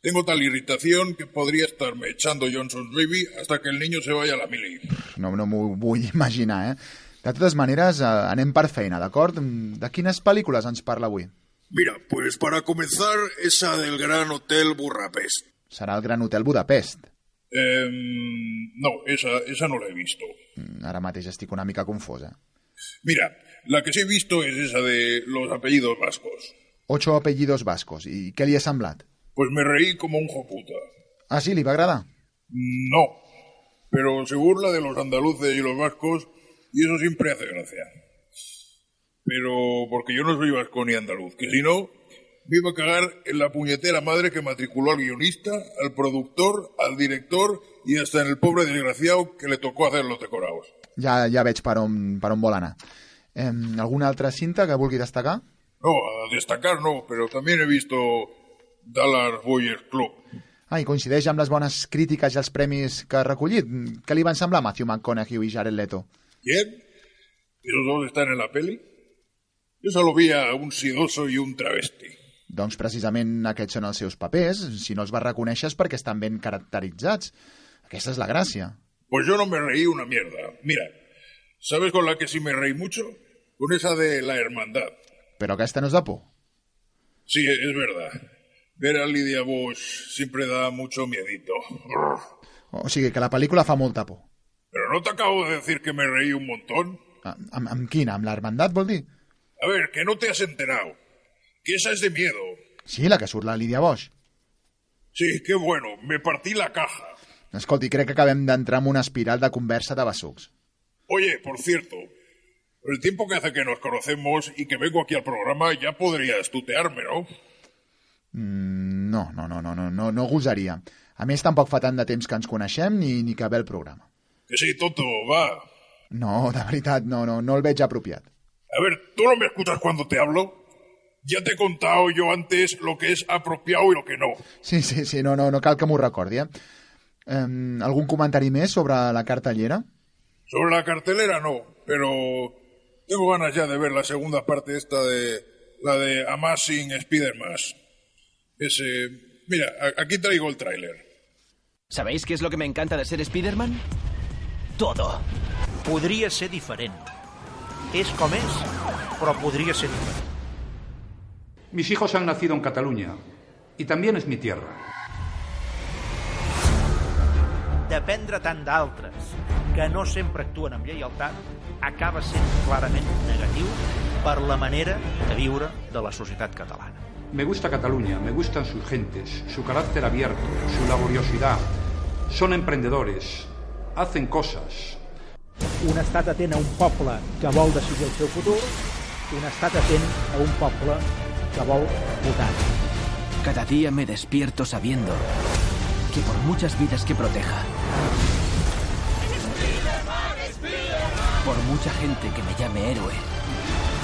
Tengo tal irritación que podría estarme echando Johnson's Baby hasta que el niño se vaya a la mili. No, no m'ho vull <laughs> imaginar, eh? De totes maneres, eh, anem per feina, d'acord? De quines pel·lícules ens parla avui? Mira, pues para comenzar, esa del Gran Hotel Burrapest. Serà el Gran Hotel Budapest. Eh, no, esa, esa no la he visto. Mm, Ara mateix estic una mica confosa. Mira, la que sí he visto es esa de los apellidos vascos. Ocho apellidos vascos. I què li ha semblat? Pues me reí como un joputa. Ah, sí? Li va agradar? No, pero se burla de los andaluces y los vascos y eso siempre hace gracia. Pero porque yo no soy vasco ni andaluz, que si no, me iba a cagar en la puñetera madre que matriculó al guionista, al productor, al director y hasta en el pobre desgraciado que le tocó hacer los decorados. Ja, ja veig per on, per on vol anar. Eh, alguna altra cinta que vulgui destacar? No, a destacar no, pero también he visto Dallas Boyers Club. Ah, i coincideix amb les bones crítiques i els premis que ha recollit. Què li van semblar Matthew McConaughey i Jared Leto? ¿Quién? ¿Esos dos están en la peli? Yo solo vi a un sidoso y un travesti. Doncs precisament aquests són els seus papers. Si no els va reconèixer és perquè estan ben caracteritzats. Aquesta és la gràcia. Pues yo no me reí una mierda. Mira, ¿sabes con la que sí me reí mucho? Con esa de la hermandad. Però aquesta no és de por. Sí, es verdad. Ver a Lidia Bosch siempre da mucho miedito. O sigui, que la pel·lícula fa molta por. Pero no te acabo de decir que me reí un montón. Ah, Amb, amb quina? Amb l'hermandat, vol dir? A ver, que no te has enterado. Que esa es de miedo. Sí, la que surt la Lídia Bosch. Sí, qué bueno. Me partí la caja. Escolti, crec que acabem d'entrar en una espiral de conversa de besucs. Oye, por cierto, el tiempo que hace que nos conocemos y que vengo aquí al programa ya podrías tutearme, ¿no? Mm, no, no, no, no, no, no, no gosaria. A més, tampoc fa tant de temps que ens coneixem ni, ni que ve el programa. Que sí, tonto, va. No, de veritat, no, no, no el veig apropiat. A ver, ¿tú no me escuchas cuando te hablo? Ya te he contado yo antes lo que es apropiado y lo que no. Sí, sí, sí, no, no, no cal que m'ho recordi, eh? Um, algun comentari més sobre la cartellera? Sobre la cartelera no, pero tengo ganas ya de ver la segunda parte esta de la de Amazing Spider-Man. Ese, mira, aquí traigo el tráiler. ¿Sabéis qué es lo que me encanta de ser Spider-Man? Todo. Podria ser diferent. És com és, però podria ser diferent. Mis hijos han nacido en Cataluña y también es mi tierra. Dependre tant d'altres que no sempre actuen amb lleialtat acaba sent clarament negatiu per la manera de viure de la societat catalana. Me gusta Cataluña, me gustan sus gentes, su carácter abierto, su laboriosidad. Son emprendedores, hacen cosas. Un estat atent a un poble que vol decidir el seu futur, un estat atent a un poble vol votar. Cada día me despierto sabiendo que por muchas vidas que proteja, por mucha gente que me llame héroe,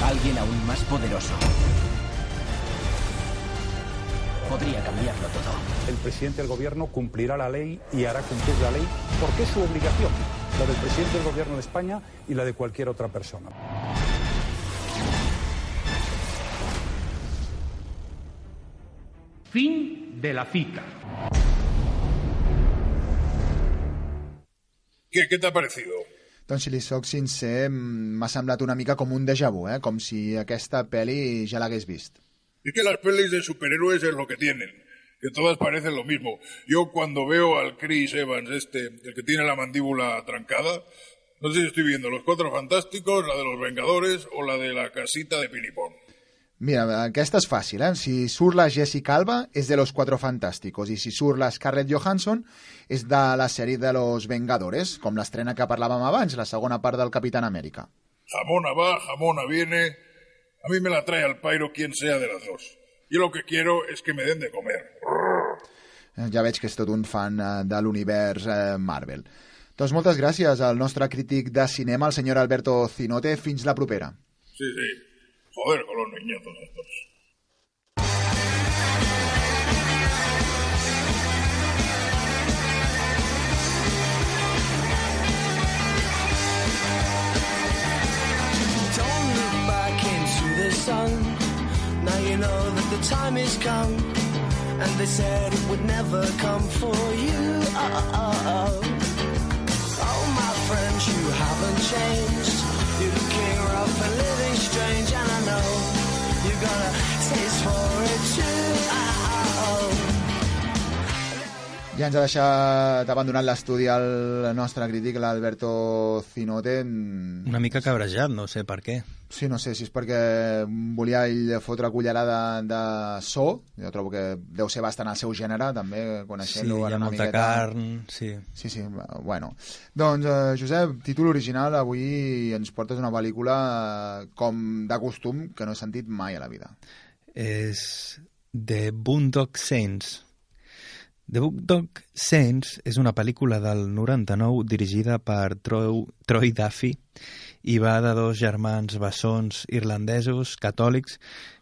alguien aún más poderoso podría cambiarlo todo. El presidente del gobierno cumplirá la ley y hará cumplir la ley porque es su obligación, la del presidente del gobierno de España y la de cualquier otra persona. Fin de la cita. ¿Qué, qué te ha parecido? Doncs si li soc sincer, mm, m'ha semblat una mica com un déjà vu, eh? com si aquesta pel·li ja l'hagués vist. Es que las pelis de superhéroes es lo que tienen, que todas parecen lo mismo. Yo cuando veo al Chris Evans, este, el que tiene la mandíbula trancada, no sé si estoy viendo Los Cuatro Fantásticos, la de los Vengadores o la de la casita de Pinipón. Mira, aquesta és fàcil, eh? Si surt la Jessica Alba, és de Los Cuatro Fantásticos, i si surt la Scarlett Johansson, és de la sèrie de Los Vengadores, com l'estrena que parlàvem abans, la segona part del Capitán Amèrica. Jamona va, jamona viene. A mí me la trae al pairo quien sea de las dos. Yo lo que quiero es que me den de comer. Eh, Ja veig que és tot un fan eh, de l'univers eh, Marvel. Doncs moltes gràcies al nostre crític de cinema, el senyor Alberto Zinote. Fins la propera. Sí, sí. Joder con los niñatos estos. Sun. Now you know that the time is come. And they said it would never come for you. Oh, oh, oh, oh. Oh, my friends, you haven't changed. You're the king rough and living you Ja ens ha deixat abandonat l'estudi el nostre crític, l'Alberto Zinote. Una mica cabrejat, no sé per què. Sí, no sé si és perquè volia ell fotre cullerada de so. Jo trobo que deu ser bastant el seu gènere, també, Sí, coneixent-lo. ha una molta miqueta. carn, sí. Sí, sí, bueno. Doncs, eh, Josep, títol original, avui ens portes una pel·lícula eh, com de costum que no he sentit mai a la vida. és The Boondock Saints. The Boondock Saints és una pel·lícula del 99 dirigida per Troy, Troy Duffy i va de dos germans bessons irlandesos catòlics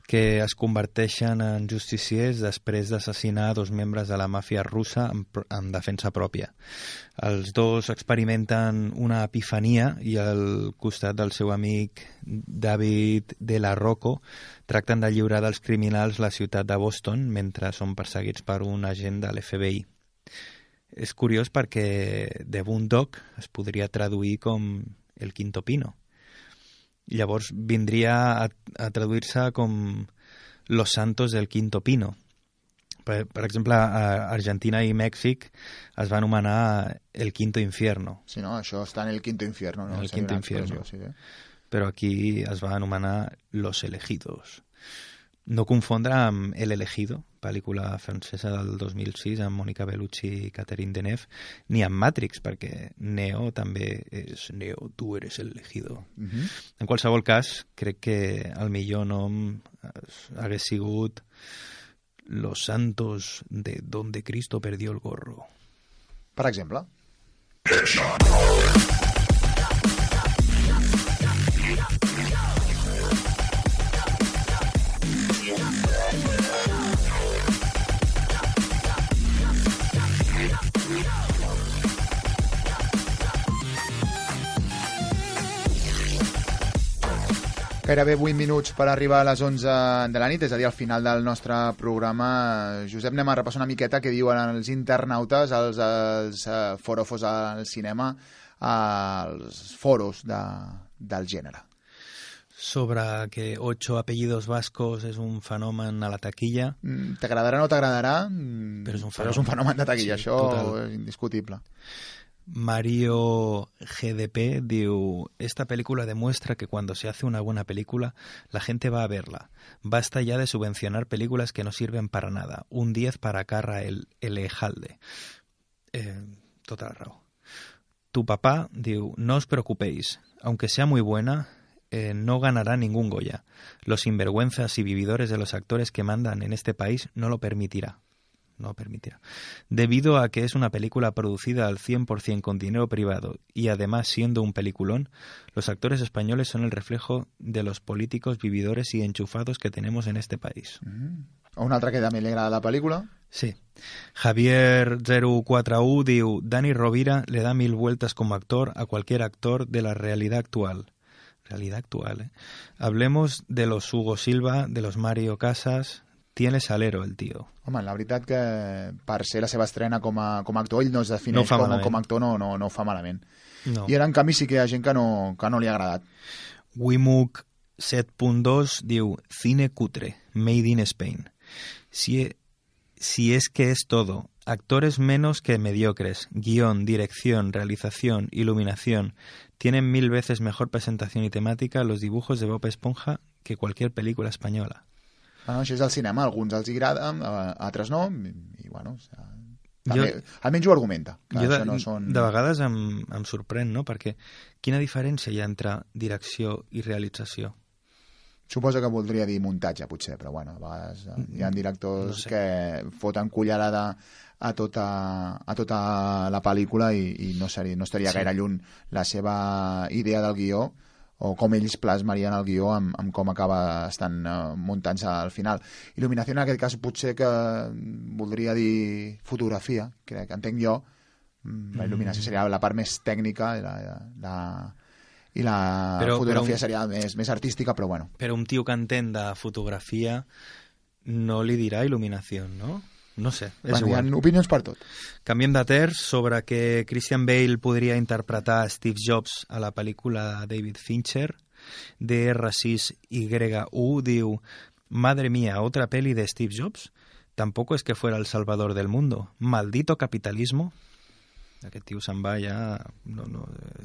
que es converteixen en justiciers després d'assassinar dos membres de la màfia russa en, en defensa pròpia. Els dos experimenten una epifania i al costat del seu amic David de la Rocco tracten de lliurar dels criminals la ciutat de Boston mentre són perseguits per un agent de l'FBI. És curiós perquè The Boondock es podria traduir com El Quinto Pino. Llavors vindria a, a traduir-se com Los Santos del Quinto Pino. Per, per exemple, a Argentina i Mèxic es va anomenar El Quinto Infierno. Sí, no? Això està en el quinto infierno, no? El Quinto Infierno. Sí, sí. Però aquí es va anomenar Los Elegidos. No confondre amb El elegido, pel·lícula francesa del 2006 amb Mónica Bellucci i Catherine Deneuve, ni amb Matrix, perquè Neo també és Neo, tu eres el elegido. Uh -huh. En qualsevol cas, crec que el millor nom hagués sigut Los Santos de Donde Cristo perdió el gorro. Per exemple? Gairebé 8 minuts per arribar a les 11 de la nit, és a dir, al final del nostre programa. Josep, anem a repassar una miqueta què diuen els internautes, els, els uh, forofos al cinema, als foros de, del gènere. Sobre que ocho apellidos vascos és un fenomen a la taquilla. Mm, t'agradarà o no t'agradarà, però, és un però és un fenomen de taquilla, sí, això total. és indiscutible. Mario GDP diu, esta película demuestra que cuando se hace una buena película, la gente va a verla. Basta ya de subvencionar películas que no sirven para nada. Un 10 para Carra el Elejalde. Eh, total raó. Tu papá diu, no os preocupéis, aunque sea muy buena, eh, no ganará ningún Goya. Los sinvergüenzas y vividores de los actores que mandan en este país no lo permitirá no permitirá. Debido a que es una película producida al 100% con dinero privado y además siendo un peliculón, los actores españoles son el reflejo de los políticos vividores y enchufados que tenemos en este país. Mm. Un altre que també li agrada la pel·lícula? Sí. Javier 041 diu Dani Rovira le da mil vueltas como actor a cualquier actor de la realidad actual. Realidad actual, ¿eh? Hablemos de los Hugo Silva, de los Mario Casas, tiene salero el tio. Home, la veritat que per ser la seva estrena com a, com a actor, ell no es defineix No com, malament. com a actor, no, no, no ho fa malament. No. I ara, en canvi, sí que hi ha gent que no, que no li ha agradat. Wimuk 7.2 diu Cine cutre, made in Spain. Si, e- si es que es todo, actores menos que mediocres, guion, dirección, realización, iluminación, tienen mil veces mejor presentación y temática los dibujos de Bob Esponja que cualquier película española. Bueno, això és el cinema, a alguns els agrada, a altres no, i, i bueno, o sea, també, Jo- almenys ho argumenta, que jo de, no són... de vegades em, em sorprèn, no? Perquè quina diferència hi ha entre direcció i realització? Suposo que voldria dir muntatge, potser, però bueno, a vegades eh, hi ha directors No sé. que foten cullerada a tota, a tota la pel·lícula i, i no, seria, no estaria Sí. gaire lluny la seva idea del guió o com ells plasmarien el guió amb, amb com acaba estant uh, muntant-se al final. Il·luminació en aquest cas potser que voldria dir fotografia, crec, entenc jo. Mm, La il·luminació Mm. seria la part més tècnica i la, la, i la Però- fotografia però- seria més, més artística, però bueno. Però un tio que entén de fotografia no li dirà il·luminació, no? No sé, és Bueno, hi ha igual. opinions per tot. Canviem de terç sobre que Christian Bale podria interpretar Steve Jobs a la pel·lícula de David Fincher. DR6YU diu Madre mía, otra peli de Steve Jobs? Tampoco es que fuera el salvador del mundo. Maldito capitalismo. Aquest tio se'n va ja... No, no,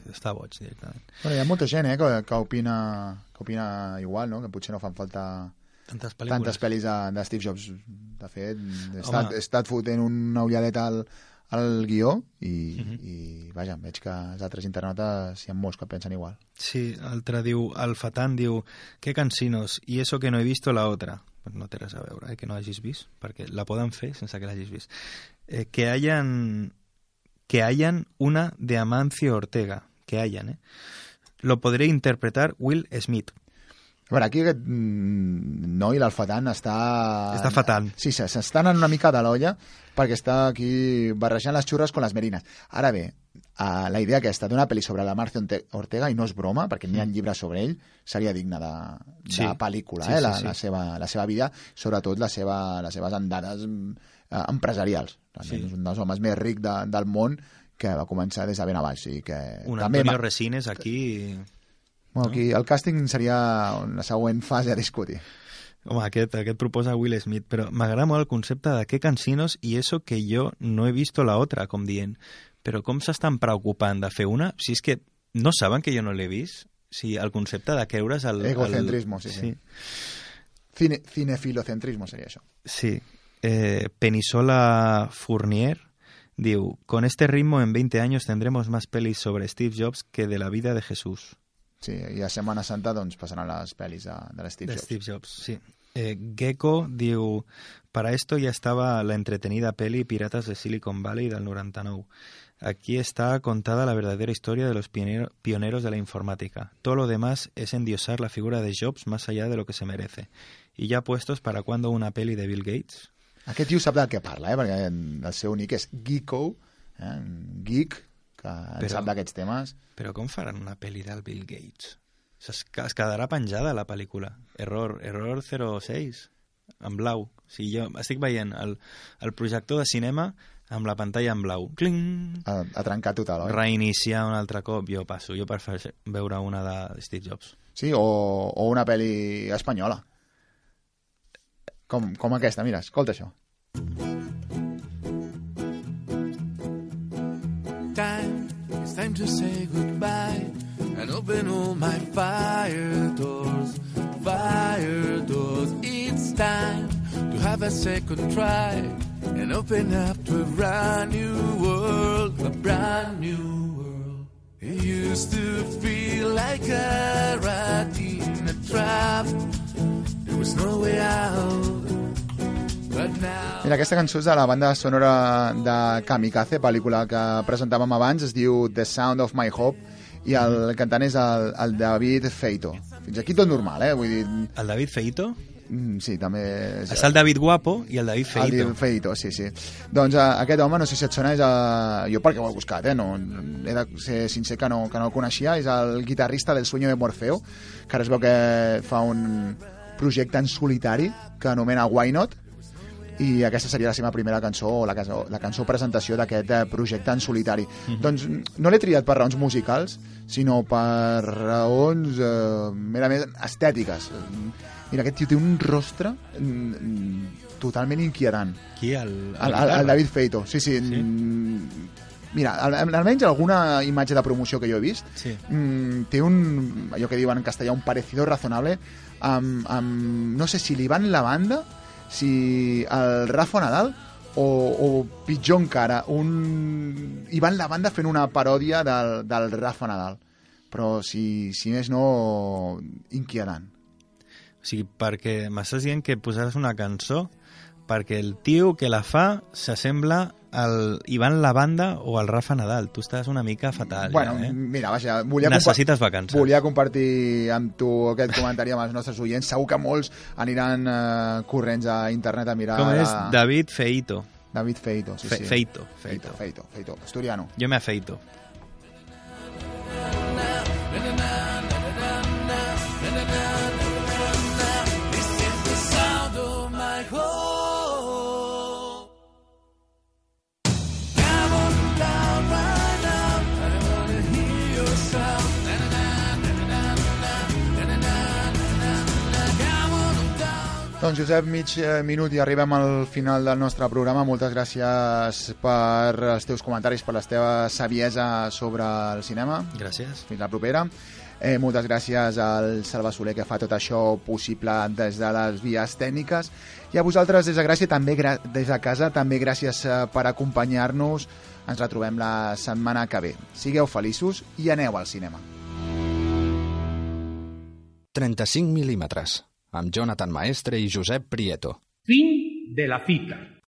està boig directament. Bueno, hi ha molta gent eh, que, que, opina, que opina igual, no? que potser no fan falta Tantes pel·lícules. tantes pel·lis de, de Steve Jobs. De fet, he Home. estat, he estat fotent una ulladeta al, al guió i, Mhm. i vaja, veig que els altres internautes hi ha molts que pensen igual. Sí, altre diu, el Fatan diu, que cansinos, i eso que no he visto la otra. Pues no té res a veure, eh, que no hagis vist, perquè la poden fer sense que l'hagis vist. Eh, que hayan que hayan una de Amancio Ortega, que hayan, ¿eh? Lo podré interpretar Will Smith. A veure, aquí aquest mm, noi, l'Alfatan, està... Està fatal. Sí, se- s'estan en una mica de l'olla perquè està aquí barrejant les xurres con les merines. Ara bé, uh, la idea aquesta d'una pel·li sobre la Marcia Orte- Ortega, i no és broma, perquè n'hi ha llibres sobre ell, seria digna de, de Mm. Sí. pel·lícula, Sí, eh? sí, la, sí. la, seva, la seva vida, sobretot la seva, les seves andades uh, empresarials. Sí. És un dels homes més rics de, del món que va començar des de ben a baix. I que Un també Antonio va- Resines aquí... Bueno, aquí el càsting seria la següent fase a discutir. Home, aquest, aquest proposa Will Smith, però m'agrada molt el concepte de què cansinos i eso que jo no he visto la otra, com dient. Però com s'estan preocupant de fer una? Si és que no saben que jo no l'he vist. Si el concepte de creure's el... Egocentrismo, sí, sí. Cine, cinefilocentrismo sería això. Sí. Eh, Penisola Fournier diu, con este ritmo en 20 años tendremos más pelis sobre Steve Jobs que de la vida de Jesús. Sí, i a Setmana Santa doncs passaran les pel·lis de, de l'Steve de Jobs. Steve Jobs, sí. Eh, Gecko diu, para esto ya estaba la entretenida peli Piratas de Silicon Valley del 99. Aquí está contada la verdadera historia de los pionero- pioneros de la informática. Todo lo demás es endiosar la figura de Jobs más allá de lo que se merece. Y ya puestos para cuando una peli de Bill Gates. Aquest tio sap del que parla, eh? perquè el seu nick és Geeko, eh? geek, que en Però- sap d'aquests temes. Però com faran una pel·li del Bill Gates? Es, es quedarà penjada la pel·lícula. Error, error 06, en blau. O sigui, jo estic veient el, el projector de cinema amb la pantalla en blau. Cling! A, a trencar total, oi? Reiniciar un altre cop, jo passo. Jo prefereixo veure una de Steve Jobs. Sí, o, o una pel·li espanyola. Com, com aquesta, mira, escolta això. Time to say goodbye and open all my fire doors, fire doors. It's time to have a second try and open up to a brand new world, a brand new world. It used to feel like a rat in a trap. There was no way out. Mira, aquesta cançó és de la banda sonora de Kamikaze, pel·lícula que presentàvem abans, es diu The Sound of My Hope, i el cantant és el, el David Feito. Fins aquí tot normal, eh? Vull dir... El David Feito? Mm, sí, també... És... És el David Guapo i el David Feito. El David Feito, sí, sí. Doncs uh, aquest home, no sé si et sona, és uh, jo perquè ho he buscat, eh? No, he de ser sincer que no, que no el coneixia, és el guitarrista del Sueño de Morfeo, que ara es veu que fa un projecte en solitari que anomena Why Not, i aquesta seria la seva primera cançó o la cançó, la cançó presentació d'aquest eh, projecte en solitari. Mhm. Doncs no l'he triat per raons musicals, sinó per raons eh, merament estètiques. Mira, aquest tio té un rostre mm, totalment inquietant. Qui? El, El, el, el David Feito, sí, sí. sí? Mira, al- almenys alguna imatge de promoció que jo he vist Sí. mm, té un, allò que diuen en castellà, un parecido razonable amb, amb no sé si l'Ivan Lavanda, si el Rafa Nadal o, o pitjor encara, un Ivan Lavanda fent una paròdia del, del Rafa Nadal. Però si, si més no, inquietant. O sigui, perquè m'estàs dient que posaràs una cançó perquè el tio que la fa s'assembla al Ivan Lavanda o al Rafa Nadal. Tu estàs una mica fatal, Bueno, ja, eh? mira, vaja, volia, Necessites vacances. volia compartir amb tu aquest comentari amb els nostres oients. Segur que molts aniran eh, corrents a internet a mirar... Com és? la- David Feito. David Feito, sí, Fe- sí. Feito, Feito, Feito, Feito, asturiano. Jo me afeito. Doncs Josep, mig eh, minut i arribem al final del nostre programa. Moltes gràcies per els teus comentaris, per la teva saviesa sobre el cinema. Gràcies. Fins la propera. Eh, moltes gràcies al Salva Soler que fa tot això possible des de les vies tècniques i a vosaltres des de Gràcia també des de casa també gràcies eh, per acompanyar-nos ens retrobem la setmana que ve sigueu feliços i aneu al cinema 35 mil·límetres, amb Jonathan Maestre i Josep Prieto. Fin de la cita.